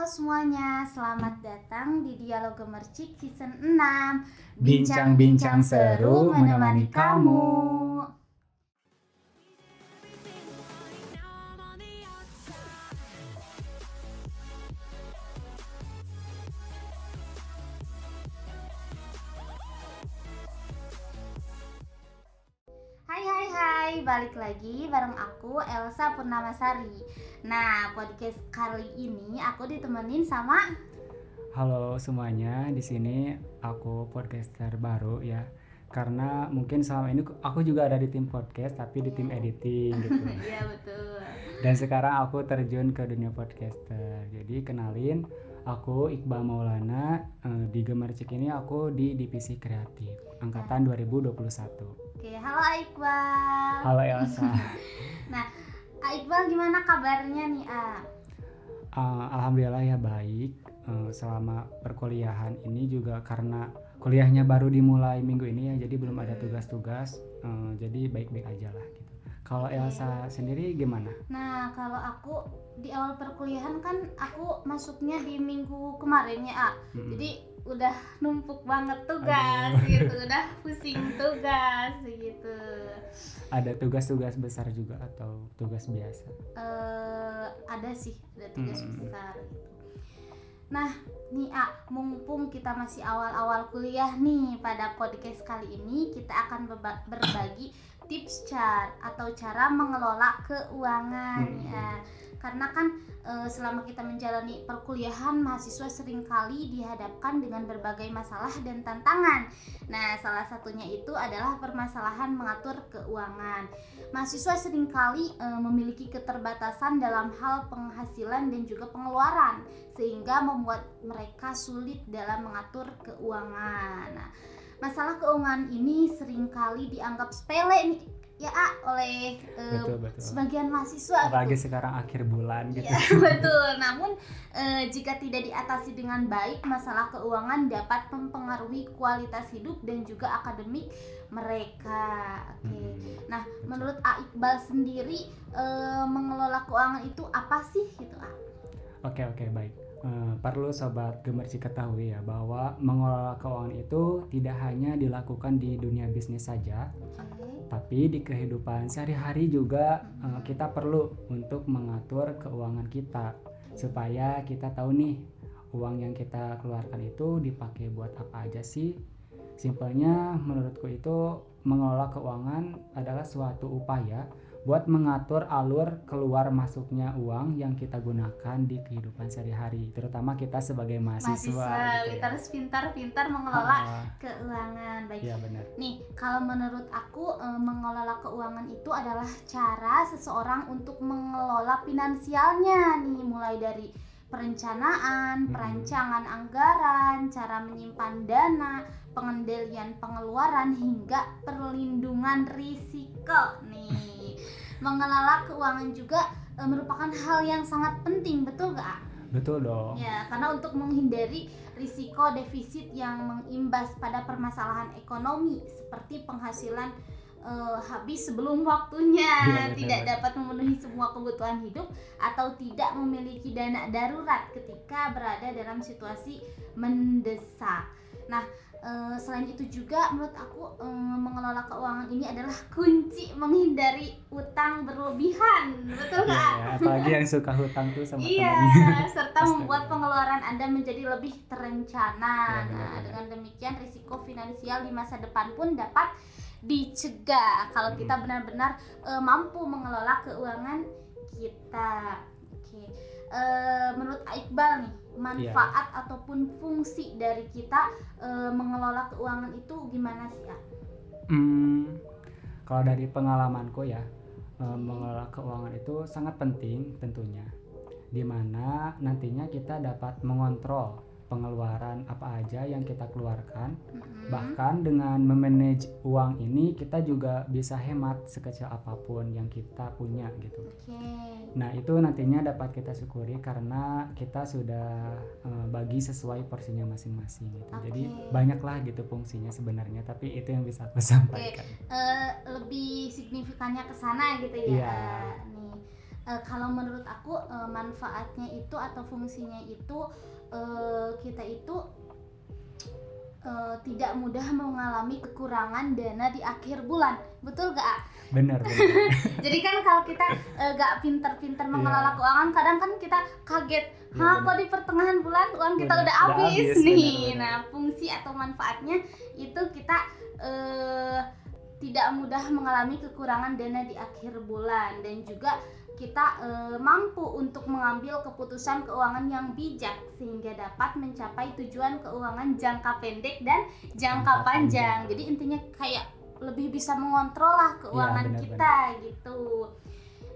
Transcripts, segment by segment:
Halo semuanya, selamat datang di Dialog Gemercik Season 6 Bincang-bincang seru menemani kamu. Lagi bareng aku Elsa Purnamasari Nah, podcast kali ini aku ditemenin sama Halo semuanya, di sini aku podcaster baru ya. Karena mungkin selama ini aku juga ada di tim podcast tapi di tim editing gitu. Iya betul Dan sekarang aku terjun ke dunia podcaster. Jadi kenalin, aku Iqbal Maulana eh, di Gemercik ini aku di divisi kreatif angkatan 2021. Oke, halo Iqbal Halo Elsa. Ah, Iqbal gimana kabarnya nih? Eh, Alhamdulillah ya baik. Eh, selama perkuliahan ini juga karena kuliahnya baru dimulai minggu ini ya, jadi belum ada tugas-tugas. Eh, jadi baik-baik aja lah gitu. Kalau Elsa sendiri gimana? Nah, kalau aku di awal perkuliahan kan aku masuknya di minggu kemarin ya, ah. Mm-mm. Jadi udah numpuk banget tugas Aduh. gitu, udah pusing tugas gitu. Ada tugas-tugas besar juga atau tugas biasa? eh ada sih, ada tugas Hmm. besar gitu. Nah, nih ah, mumpung kita masih awal-awal kuliah nih pada podcast kali ini kita akan berba- berbagi tips cara atau cara mengelola keuangan Hmm. ya. Karena kan eh, selama kita menjalani perkuliahan mahasiswa sering kali dihadapkan dengan berbagai masalah dan tantangan. Nah, salah satunya itu adalah permasalahan mengatur keuangan. Mahasiswa sering kali eh, memiliki keterbatasan dalam hal penghasilan dan juga pengeluaran sehingga membuat mereka sulit dalam mengatur keuangan. Nah, masalah keuangan ini sering kali dianggap sepele nih ya ah, oleh eh, Betul betul. sebagian mahasiswa Apalagi gitu. sekarang akhir bulan gitu. Ya, betul. Namun eh, jika tidak diatasi dengan baik, masalah keuangan dapat mempengaruhi kualitas hidup dan juga akademik mereka. Oke. Mm-mm. Nah, menurut A Iqbal sendiri eh, mengelola keuangan itu apa sih gitu A? Oke oke baik. Eh, perlu sobat gemerci ketahui ya bahwa mengelola keuangan itu tidak hanya dilakukan di dunia bisnis saja. Tapi di kehidupan sehari-hari juga eh, kita perlu untuk mengatur keuangan kita supaya kita tahu nih uang yang kita keluarkan itu dipakai buat apa aja sih. Simpelnya menurutku itu mengelola keuangan adalah suatu upaya buat mengatur alur keluar masuknya uang yang kita gunakan di kehidupan sehari-hari, terutama kita sebagai mahasiswa. Mahasiswa gitu kita ya. harus pintar-pintar mengelola Ah, keuangan. Baik. Iya benar. Nih, kalau menurut aku eh, mengelola keuangan itu adalah cara seseorang untuk mengelola finansialnya nih, mulai dari perencanaan, perancangan anggaran, cara menyimpan dana, pengendalian pengeluaran hingga perlindungan risiko nih. Mengelola keuangan juga eh, merupakan hal yang sangat penting, betul gak? Betul dong. Ya, karena untuk menghindari risiko defisit yang mengimbas pada permasalahan ekonomi seperti penghasilan eh, habis sebelum waktunya, benar, tidak benar. dapat memenuhi semua kebutuhan hidup atau tidak memiliki dana darurat ketika berada dalam situasi mendesak. Nah, eh, selain itu juga menurut aku eh, mengelola keuangan ini adalah kunci menghindari utang berlebihan. Betul nggak? ya, apalagi yang suka hutang tuh sama Iya, serta Astaga. membuat pengeluaran Anda menjadi lebih terencana. Benar, nah, dengan demikian risiko finansial di masa depan pun dapat dicegah kalau kita Hmm. benar-benar eh, mampu mengelola keuangan kita. Oke. Eh, menurut Iqbal nih, manfaat Iya. ataupun fungsi dari kita eh, mengelola keuangan itu gimana sih, A? Hmm, kalau dari pengalamanku ya, eh, mengelola keuangan itu sangat penting tentunya. Di mana nantinya kita dapat mengontrol pengeluaran apa aja yang kita keluarkan. Mm-mm. Bahkan dengan memanage uang ini kita juga bisa hemat sekecil apa pun yang kita punya gitu. Oke. Nah itu nantinya dapat kita syukuri karena kita sudah eh, bagi sesuai porsinya masing-masing gitu. Jadi Oke. banyaklah gitu fungsinya sebenarnya, tapi itu yang bisa aku sampaikan. eh, lebih signifikannya ke sana gitu ya. Iya. Nih. eh, kalau menurut aku eh, manfaatnya itu atau fungsinya itu eh, kita itu eh, tidak mudah mengalami kekurangan dana di akhir bulan betul gak bener bener jadi kan kalau kita eh, gak pinter-pinter mengelola Iya. keuangan kadang kan kita kaget Hah, bener. kok di pertengahan bulan uang kita Udah- habis nih. bener-bener. Nah, fungsi atau manfaatnya itu kita eh, tidak mudah mengalami kekurangan dana di akhir bulan dan juga kita eh, mampu untuk mengambil keputusan keuangan yang bijak sehingga dapat mencapai tujuan keuangan jangka pendek dan jangka panjang. Jadi intinya kayak lebih bisa mengontrol lah keuangan benar-benar. kita gitu.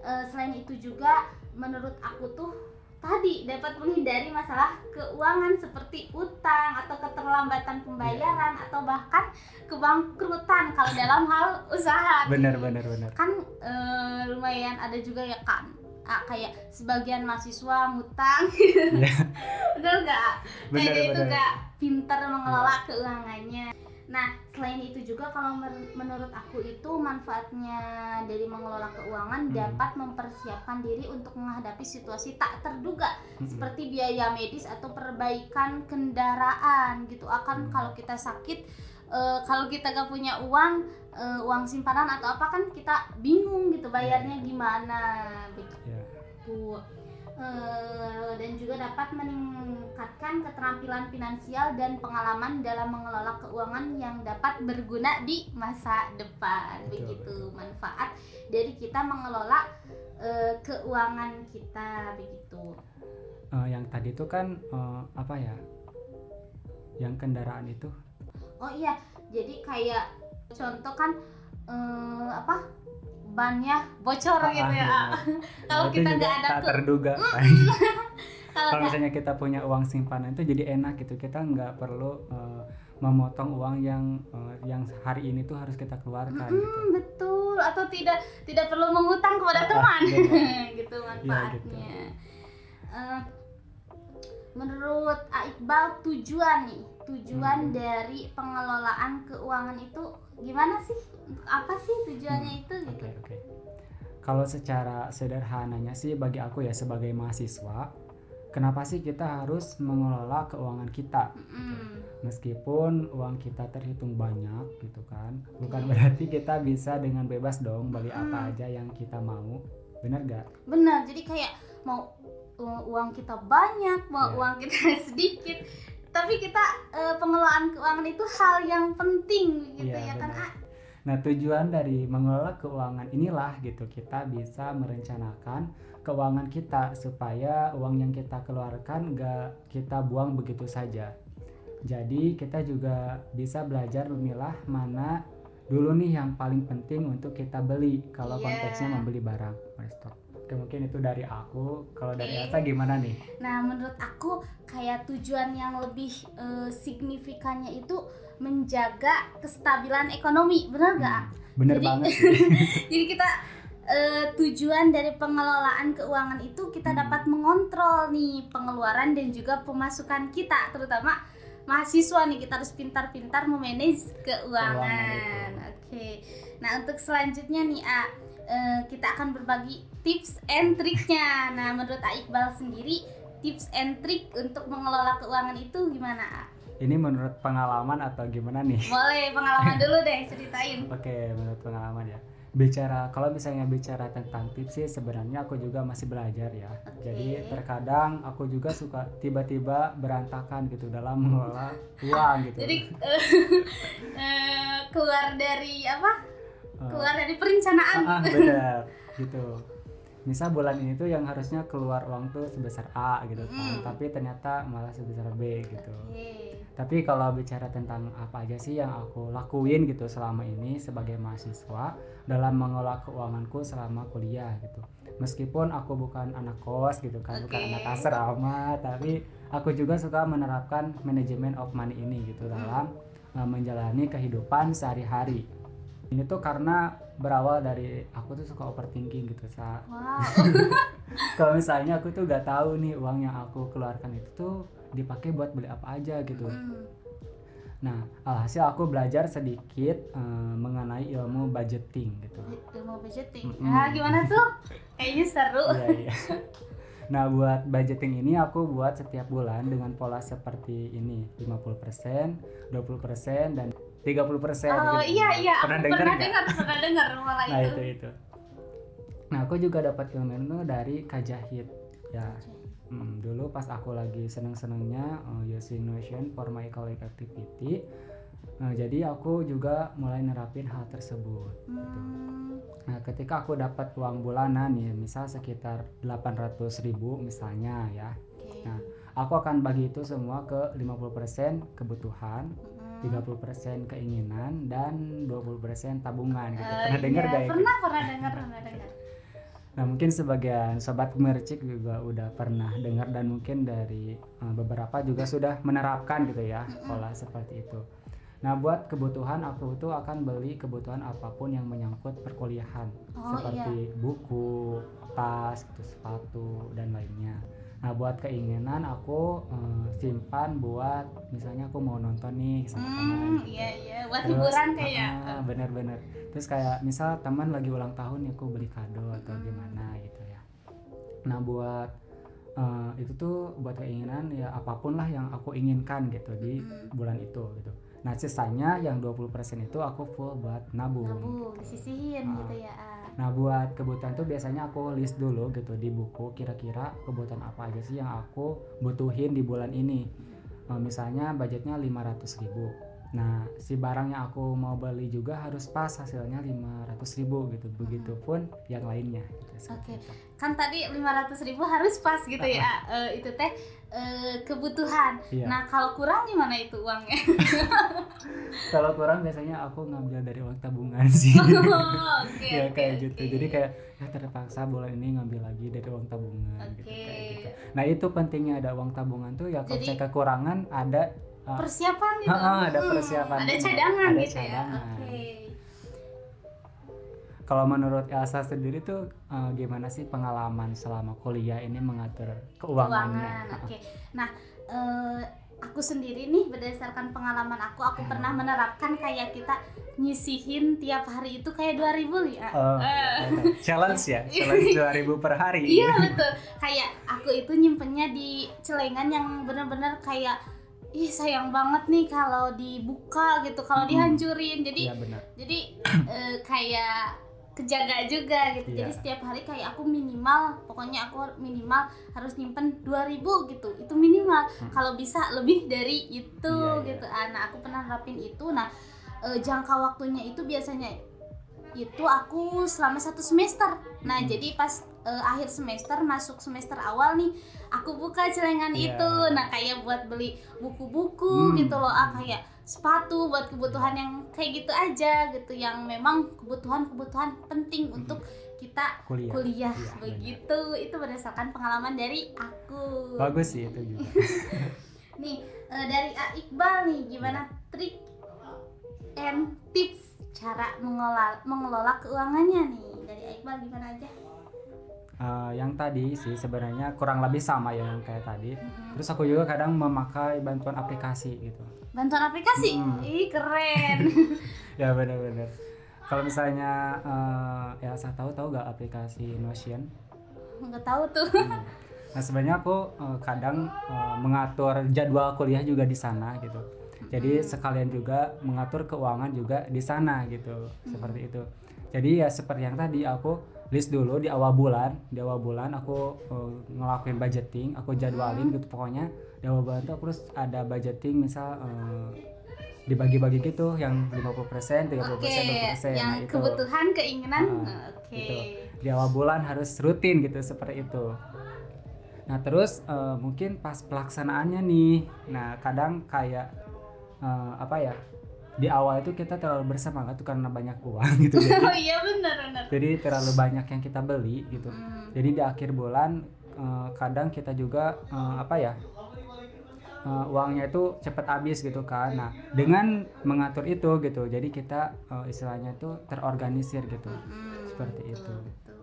Eh, selain itu juga menurut aku tuh tadi dapat menghindari masalah keuangan seperti utang atau keterlambatan pembayaran atau bahkan kebangkrutan kalau dalam hal usaha. bener nih. bener bener Kan eh, lumayan ada juga ya kan ah, kayak sebagian mahasiswa ngutang. Iya. bener nggak? Bener kayak itu nggak pinter mengelola keuangannya nah selain itu juga kalau men- menurut aku itu manfaatnya dari mengelola keuangan Hmm. dapat mempersiapkan diri untuk menghadapi situasi tak terduga Mm-mm. seperti biaya medis atau perbaikan kendaraan gitu akan Hmm. kalau kita sakit eh, kalau kita gak punya uang eh, uang simpanan atau apa kan kita bingung gitu bayarnya gimana begitu Iya. Eh, dan juga dapat meningkatkan keterampilan finansial dan pengalaman dalam mengelola keuangan yang dapat berguna di masa depan. Betul, begitu manfaat dari kita mengelola eh, keuangan kita begitu. Eh, yang tadi itu kan eh, apa ya yang kendaraan itu? Oh iya jadi kayak contoh kan eh, apa bannya bocor Ah, gitu ya. benar. kalau kita nggak ada tak ke- terduga kan. kalau misalnya kita punya uang simpanan itu jadi enak gitu. Kita nggak perlu eh, memotong uang yang eh, yang hari ini tuh harus kita keluarkan gitu. Mm, betul. Atau tidak tidak perlu mengutang kepada Ah, teman. benar. gitu Iya, manfaatnya. Eh, menurut Iqbal tujuan nih tujuan Hmm. dari pengelolaan keuangan itu gimana sih apa sih tujuannya Hmm, itu gitu Oke oke. Kalau secara sederhananya sih bagi aku ya sebagai mahasiswa, kenapa sih kita harus mengelola keuangan kita? Mm-mm. Meskipun uang kita terhitung banyak gitu kan, bukan Oke. berarti kita bisa dengan bebas dong beli apa Mm. aja yang kita mau. Bener gak? benar jadi kayak mau uang kita banyak mau Iya. uang kita sedikit tapi kita eh, pengelolaan keuangan itu hal yang penting gitu Iya, ya kan benar. Ah, Nah tujuan dari mengelola keuangan inilah gitu kita bisa merencanakan keuangan kita supaya uang yang kita keluarkan gak kita buang begitu saja. Jadi kita juga bisa belajar memilah mana dulu nih yang paling penting untuk kita beli kalau Iya. konteksnya membeli barang. Restock. Oke mungkin itu dari aku. Kalau dari. Elsa gimana nih? Nah, menurut aku kayak tujuan yang lebih eh, signifikannya itu menjaga kestabilan ekonomi, benar nggak? Hmm, bener Jadi- banget. Jadi kita eh, tujuan dari pengelolaan keuangan itu kita Hmm. dapat mengontrol nih pengeluaran dan juga pemasukan kita, terutama mahasiswa nih kita harus pintar-pintar memanage keuangan. Keuangan Oke. Nah, untuk selanjutnya nih A, eh, kita akan berbagi tips and triknya. Nah, menurut A Iqbal sendiri tips and trik untuk mengelola keuangan itu gimana? Ini menurut pengalaman atau gimana nih? Boleh pengalaman dulu deh ceritain. Oke, menurut pengalaman ya. Bicara kalau misalnya bicara tentang tips sih sebenarnya aku juga masih belajar ya. Oke. Jadi terkadang aku juga suka tiba-tiba berantakan gitu dalam mengelola uang gitu. Jadi eh, eh, keluar dari apa? Eh, Keluar dari perencanaan. ah, ah, benar gitu. Misal bulan ini tuh yang harusnya keluar uang tuh sebesar A gitu kan, Mm. tapi ternyata malah sebesar B gitu. Oke. Tapi kalau bicara tentang apa aja sih yang aku lakuin gitu selama ini sebagai mahasiswa dalam mengelola keuanganku selama kuliah gitu. Meskipun aku bukan anak kos gitu kan, bukan Oke. anak asrama, tapi aku juga suka menerapkan manajemen of money ini gitu dalam uh, menjalani kehidupan sehari-hari. Ini tuh karena berawal dari aku tuh suka overthinking gitu sa Wow. kalau misalnya aku tuh gak tahu nih uang yang aku keluarkan itu tuh dipakai buat beli apa aja gitu Mm. Nah, alhasil aku belajar sedikit eh, mengenai ilmu budgeting gitu. ilmu budgeting Mm-mm. nah gimana tuh kayaknya seru Iya, iya. Nah, buat budgeting ini aku buat setiap bulan dengan pola seperti ini, 50%, 20% dan 30% oh gitu. iya iya Pernah dengar pernah dengar pernah dengar malah Nah, itu itu itu. Nah, aku juga dapat ilmu itu dari Kajahit. Ya, Hmm, dulu pas aku lagi seneng-senengnya uh, using Notion for my colleague activity, uh, jadi aku juga mulai nerapin hal tersebut. Hmm, Nah, ketika aku dapat uang bulanan nih, misal sekitar 800.000 ribu misalnya ya, oke. Nah, aku akan bagi itu semua ke 50% kebutuhan. 30% keinginan, dan 20% tabungan gitu. Eh, Pernah dengar iya, gak ya? pernah pernah dengar pernah dengar Nah mungkin sebagian sobat mercik juga udah pernah dengar dan mungkin dari uh, beberapa juga sudah menerapkan gitu ya pola seperti itu. Nah buat kebutuhan aku itu akan beli kebutuhan apa pun yang menyangkut perkuliahan Oh, seperti buku, tas, gitu, sepatu dan lainnya. Nah buat keinginan aku uh, simpan buat misalnya aku mau nonton nih sama teman. Hmm, gitu. iya iya buat Terus, hiburan kayak ah, bener-bener terus kayak misal teman lagi ulang tahun ya aku beli kado atau Hmm. gimana gitu ya nah buat eh, itu tuh buat keinginan ya apa pun lah yang aku inginkan gitu di Hmm. bulan itu gitu nah sisanya yang 20% itu aku full buat nabung nabung disisihin Ah. gitu ya. Nah buat kebutuhan tuh biasanya aku list dulu gitu di buku kira-kira kebutuhan apa aja sih yang aku butuhin di bulan ini. Eh, misalnya budgetnya 500.000 ribu. Nah si barang yang aku mau beli juga harus pas hasilnya 500.000 ribu gitu. Begitupun yang lainnya. Gitu, Oke. itu. kan tadi 500.000 ribu harus pas gitu ya Eh, itu teh eh, kebutuhan Iya. nah kalau kurang gimana itu uangnya Kalau kurang biasanya aku ngambil dari uang tabungan sih. Oh, oke ya kayak oke. gitu. Jadi kayak ya terpaksa bulan ini ngambil lagi dari uang tabungan gitu Oke. kayak gitu. Nah itu pentingnya ada uang tabungan tuh ya kalau Jadi- saya kekurangan ada persiapan gitu Ha-ha, ada Hmm, persiapan ada cadangan Ada gitu ya cadangan. oke kalau menurut Elsa sendiri tuh uh, gimana sih pengalaman selama kuliah ini mengatur keuangannya? keuangan oke nah eh, aku sendiri nih berdasarkan pengalaman aku aku pernah menerapkan kayak kita nyisihin tiap hari itu kayak 2000 ya Oh, Eh. challenge ya, challenge 2000 per hari. Iya betul. Kayak aku itu nyimpennya di celengan yang bener-bener kayak ih sayang banget nih kalau dibuka gitu, kalau Mm-mm. dihancurin. Jadi Iya benar. jadi eh, kayak kejaga juga gitu. Iya. Jadi setiap hari kayak aku minimal, pokoknya aku minimal harus nyimpen 2000 gitu. Itu minimal. Hmm. Kalau bisa lebih dari itu Iya, iya. gitu. Ah, Nah, aku pernah nerapin itu. Nah, eh, jangka waktunya itu biasanya itu aku selama satu semester. Nah, Hmm. jadi pas eh, akhir semester masuk semester awal nih, aku buka celengan Iya. itu. Nah, kayak buat beli buku-buku Hmm. gitu loh. Ah, kayak sepatu buat kebutuhan yang kayak gitu aja gitu yang memang kebutuhan-kebutuhan penting Hmm. untuk kita Kuliah. kuliah Iya, begitu. Itu berdasarkan pengalaman dari aku. Bagus sih itu juga. Nih, eh, dari A Iqbal nih gimana trik and tips cara mengelola mengelola keuangannya nih dari A Iqbal gimana aja? Uh, yang tadi sih sebenarnya kurang lebih sama ya yang kayak tadi. Mhm. Terus aku juga kadang memakai bantuan aplikasi gitu. Bantuan aplikasi, Mm. ih keren. ya benar-benar. Kalau misalnya uh, ya saya tahu tahu gak aplikasi Notion? Nggak tahu tuh. Nah sebenarnya aku uh, kadang uh, mengatur jadwal kuliah juga di sana gitu. Jadi sekalian juga mengatur keuangan juga di sana gitu, seperti itu. Jadi ya seperti yang tadi aku list dulu di awal bulan, di awal bulan aku uh, ngelakuin budgeting, aku jadwalin gitu pokoknya di awal bulan tuh aku terus ada budgeting misal uh, dibagi-bagi gitu yang 50%, 30%, Oke, 20%. yang nah itu kebutuhan, keinginan, Ah, oke. gitu. di awal bulan harus rutin gitu seperti itu. Nah terus eh, mungkin pas pelaksanaannya nih, nah kadang kayak eh, apa ya di awal itu kita terlalu bersemangat tuh karena banyak uang gitu jadi, Oh iya benar benar. jadi terlalu banyak yang kita beli gitu. Hmm. Jadi di akhir bulan eh, kadang kita juga eh, apa ya eh, uangnya itu cepat habis gitu kan. Nah dengan mengatur itu gitu, jadi kita eh, istilahnya itu terorganisir gitu. Hmm, Seperti betul, itu. betul.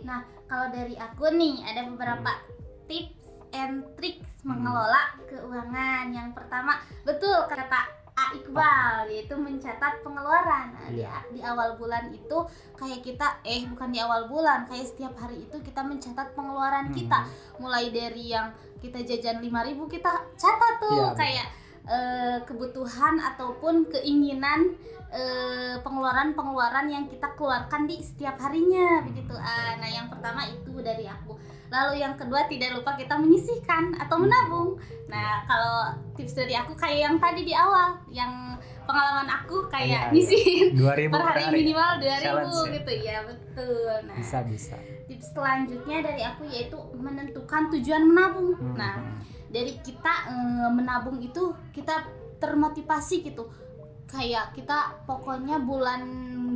Nah, kalau dari aku nih ada beberapa Hmm. tips and tricks mengelola keuangan. Yang pertama, betul kata Iqbal yaitu mencatat pengeluaran. Nah, di, Iya. di awal bulan itu kayak kita eh bukan di awal bulan, kayak setiap hari itu kita mencatat pengeluaran Hmm. kita. Mulai dari yang kita jajan 5000 kita catat tuh Iya, kayak eh, kebutuhan ataupun keinginan eh, pengeluaran-pengeluaran yang kita keluarkan di setiap harinya Hmm. begitu. Ah, nah, yang pertama itu dari aku. Lalu yang kedua tidak lupa kita menyisihkan atau menabung. Nah, kalau tips dari aku kayak yang tadi di awal, yang pengalaman aku kayak Iya, iya. nyisihin 2000 per hari minimal 2000 Challenge ya. gitu ya, betul. Nah, Bisa bisa. tips selanjutnya dari aku yaitu menentukan tujuan menabung. Hmm. Nah, dari kita eh, menabung itu kita termotivasi gitu kayak kita pokoknya bulan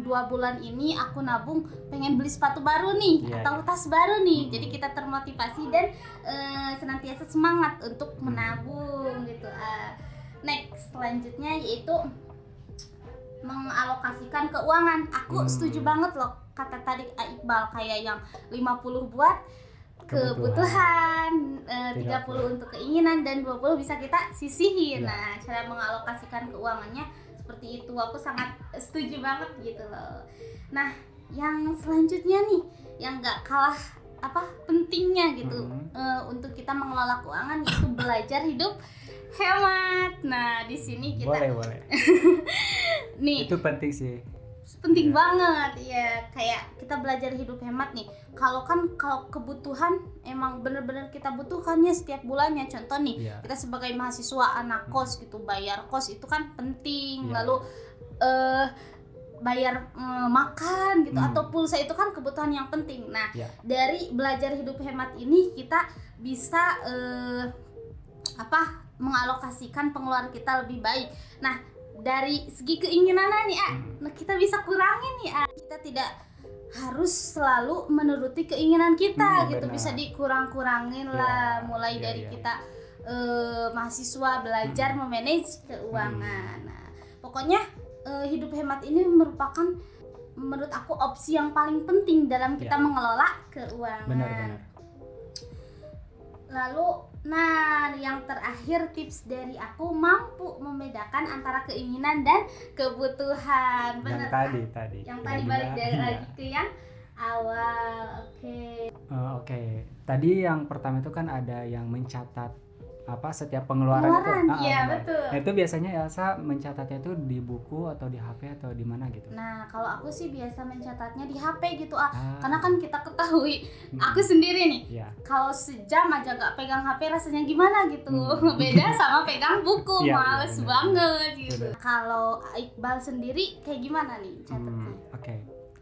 dua bulan ini aku nabung pengen beli sepatu baru nih Iya, atau tas baru nih Hmm. jadi kita termotivasi dan eh, senantiasa semangat untuk Hmm. menabung gitu Ah, next selanjutnya yaitu mengalokasikan keuangan aku Hmm. setuju banget loh kata tadi. Iqbal kayak yang 50 buat kebutuhan, eh, 30 untuk keinginan dan 20 bisa kita sisihin. Ya. Nah, cara mengalokasikan keuangannya seperti itu aku sangat setuju banget gitu loh. Nah, yang selanjutnya nih yang nggak kalah apa pentingnya gitu Hmm. eh, untuk kita mengelola keuangan yaitu belajar hidup hemat. Nah, di sini kita Boleh boleh. nih Itu penting sih. Penting Iya. banget ya kayak kita belajar hidup hemat nih kalau kan kalau kebutuhan emang bener-bener kita butuhkannya setiap bulannya contoh nih Iya. kita sebagai mahasiswa anak kos gitu bayar kos itu kan penting Iya. lalu eh bayar eh, makan gitu Hmm. atau pulsa itu kan kebutuhan yang penting nah Iya. dari belajar hidup hemat ini kita bisa eh, apa mengalokasikan pengeluaran kita lebih baik nah dari segi keinginan nih ah Hmm. nah kita bisa kurangin nih ah kita tidak harus selalu menuruti keinginan kita Hmm, gitu benar. bisa dikurang-kurangin lah Iya, mulai iya, dari iya, kita eh, mahasiswa belajar memanage keuangan Hmm. nah pokoknya eh, hidup hemat ini merupakan menurut aku opsi yang paling penting dalam kita Iya. mengelola keuangan Benar-benar. Lalu, nah yang terakhir tips dari aku mampu membedakan antara keinginan dan kebutuhan. Yang Bener, tadi Kak? tadi. Yang Yang tadi balik dari iya. lagi ke yang awal. Oke. Eh, Oke, tadi yang pertama itu kan ada yang mencatat apa setiap pengeluaran, Pengeluaran, itu. Ah, iya benar. betul. Nah, itu biasanya Elsa mencatatnya itu di buku atau di HP atau di mana gitu? Nah, kalau aku sih biasa mencatatnya di HP gitu ah. Ah, Karena kan kita ketahui, mm, aku sendiri nih, Iya. kalau sejam aja nggak pegang HP rasanya gimana gitu. Hmm. Beda sama pegang buku, Iya, iya, males benar, banget gitu. Kalau Iqbal sendiri kayak gimana nih Hmm, catatnya? Oke,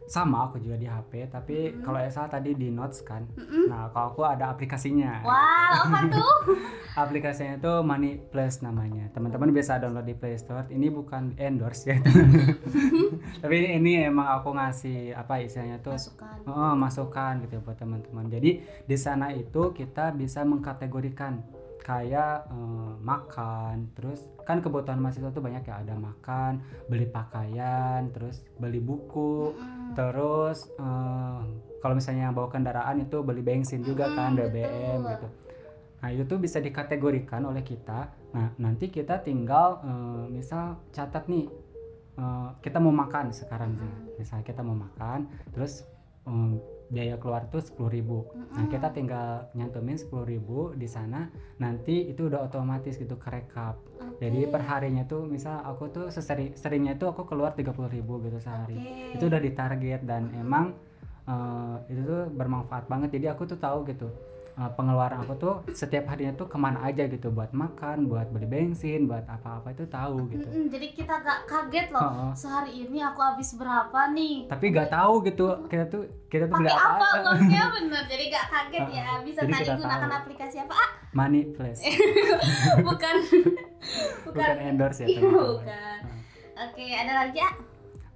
sama aku juga di HP, tapi Mm-mm. kalau Elsa tadi di notes kan. Mm-mm. Nah, kalau aku ada aplikasinya. Wow, apa tuh? Aplikasinya itu Money Plus namanya. Teman-teman bisa download di Play Store. Ini bukan endorse ya. Tapi ini emang aku ngasih apa istilahnya tuh Masukan. Oh, masukan gitu buat teman-teman. Jadi di sana itu kita bisa mengkategorikan kayak eh, makan, terus kan kebutuhan mahasiswa tuh banyak ya ada makan, beli pakaian, terus beli buku, Mm-mm. terus eh, kalau misalnya bawa kendaraan itu beli bensin juga kan Mm, BBM betul. gitu. Nah itu tuh bisa dikategorikan oleh kita. Nah nanti kita tinggal eh, misal catat nih eh, kita mau makan sekarang misalnya. Mm. Misalnya kita mau makan, terus em, biaya keluar tuh sepuluh ribu. Nah Mm-mm. kita tinggal nyantumin sepuluh ribu di sana. Nanti itu udah otomatis gitu kerekap. Oke. Jadi per harinya tuh misal aku tuh seseri seringnya tuh aku keluar 30.000 ribu gitu sehari Oke. itu udah ditarget dan emang eh, itu tuh bermanfaat banget jadi aku tuh tahu gitu eh, pengeluaran aku tuh setiap harinya tuh ke mana aja gitu buat makan buat beli bensin buat apa-apa itu tahu gitu. Mm-mm, jadi kita gak kaget loh Heeh. sehari ini aku habis berapa nih? Tapi gak tahu gitu kita tuh kita tuh beli pakai apa apa uangnya? Bener jadi gak kaget ya Heeh. bisa Jadi tadi gunakan tahu. aplikasi apa? Ah. Money plus bukan. Bukan endorse ya Iya, teman-teman. bukan. Oke ada lagi ah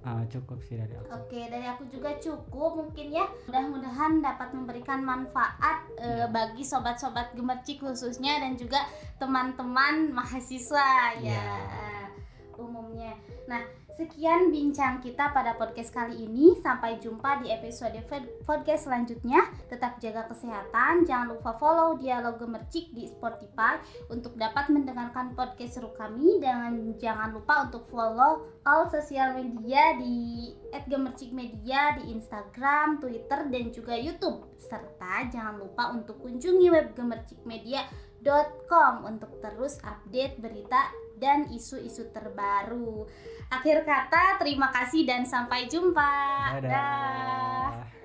Ah, cukup sih dari aku Oke, dari aku juga cukup mungkin ya. Mudah-mudahan dapat memberikan manfaat eh, Iya. bagi sobat-sobat gemercik khususnya dan juga teman-teman mahasiswa ya Iya. umumnya. Nah, Sekian bincang kita pada podcast kali ini. Sampai jumpa di episode podcast selanjutnya. Tetap jaga kesehatan. Jangan lupa follow Dialog Gemercik di Spotify untuk dapat mendengarkan podcast seru kami. Dan jangan lupa untuk follow all sosial media di @gemercikmedia di Instagram, Twitter, dan juga YouTube. Serta jangan lupa untuk kunjungi web gemercikmedia.com untuk terus update berita dan isu-isu terbaru. Akhir kata, terima kasih dan sampai jumpa. Dadah. Dah.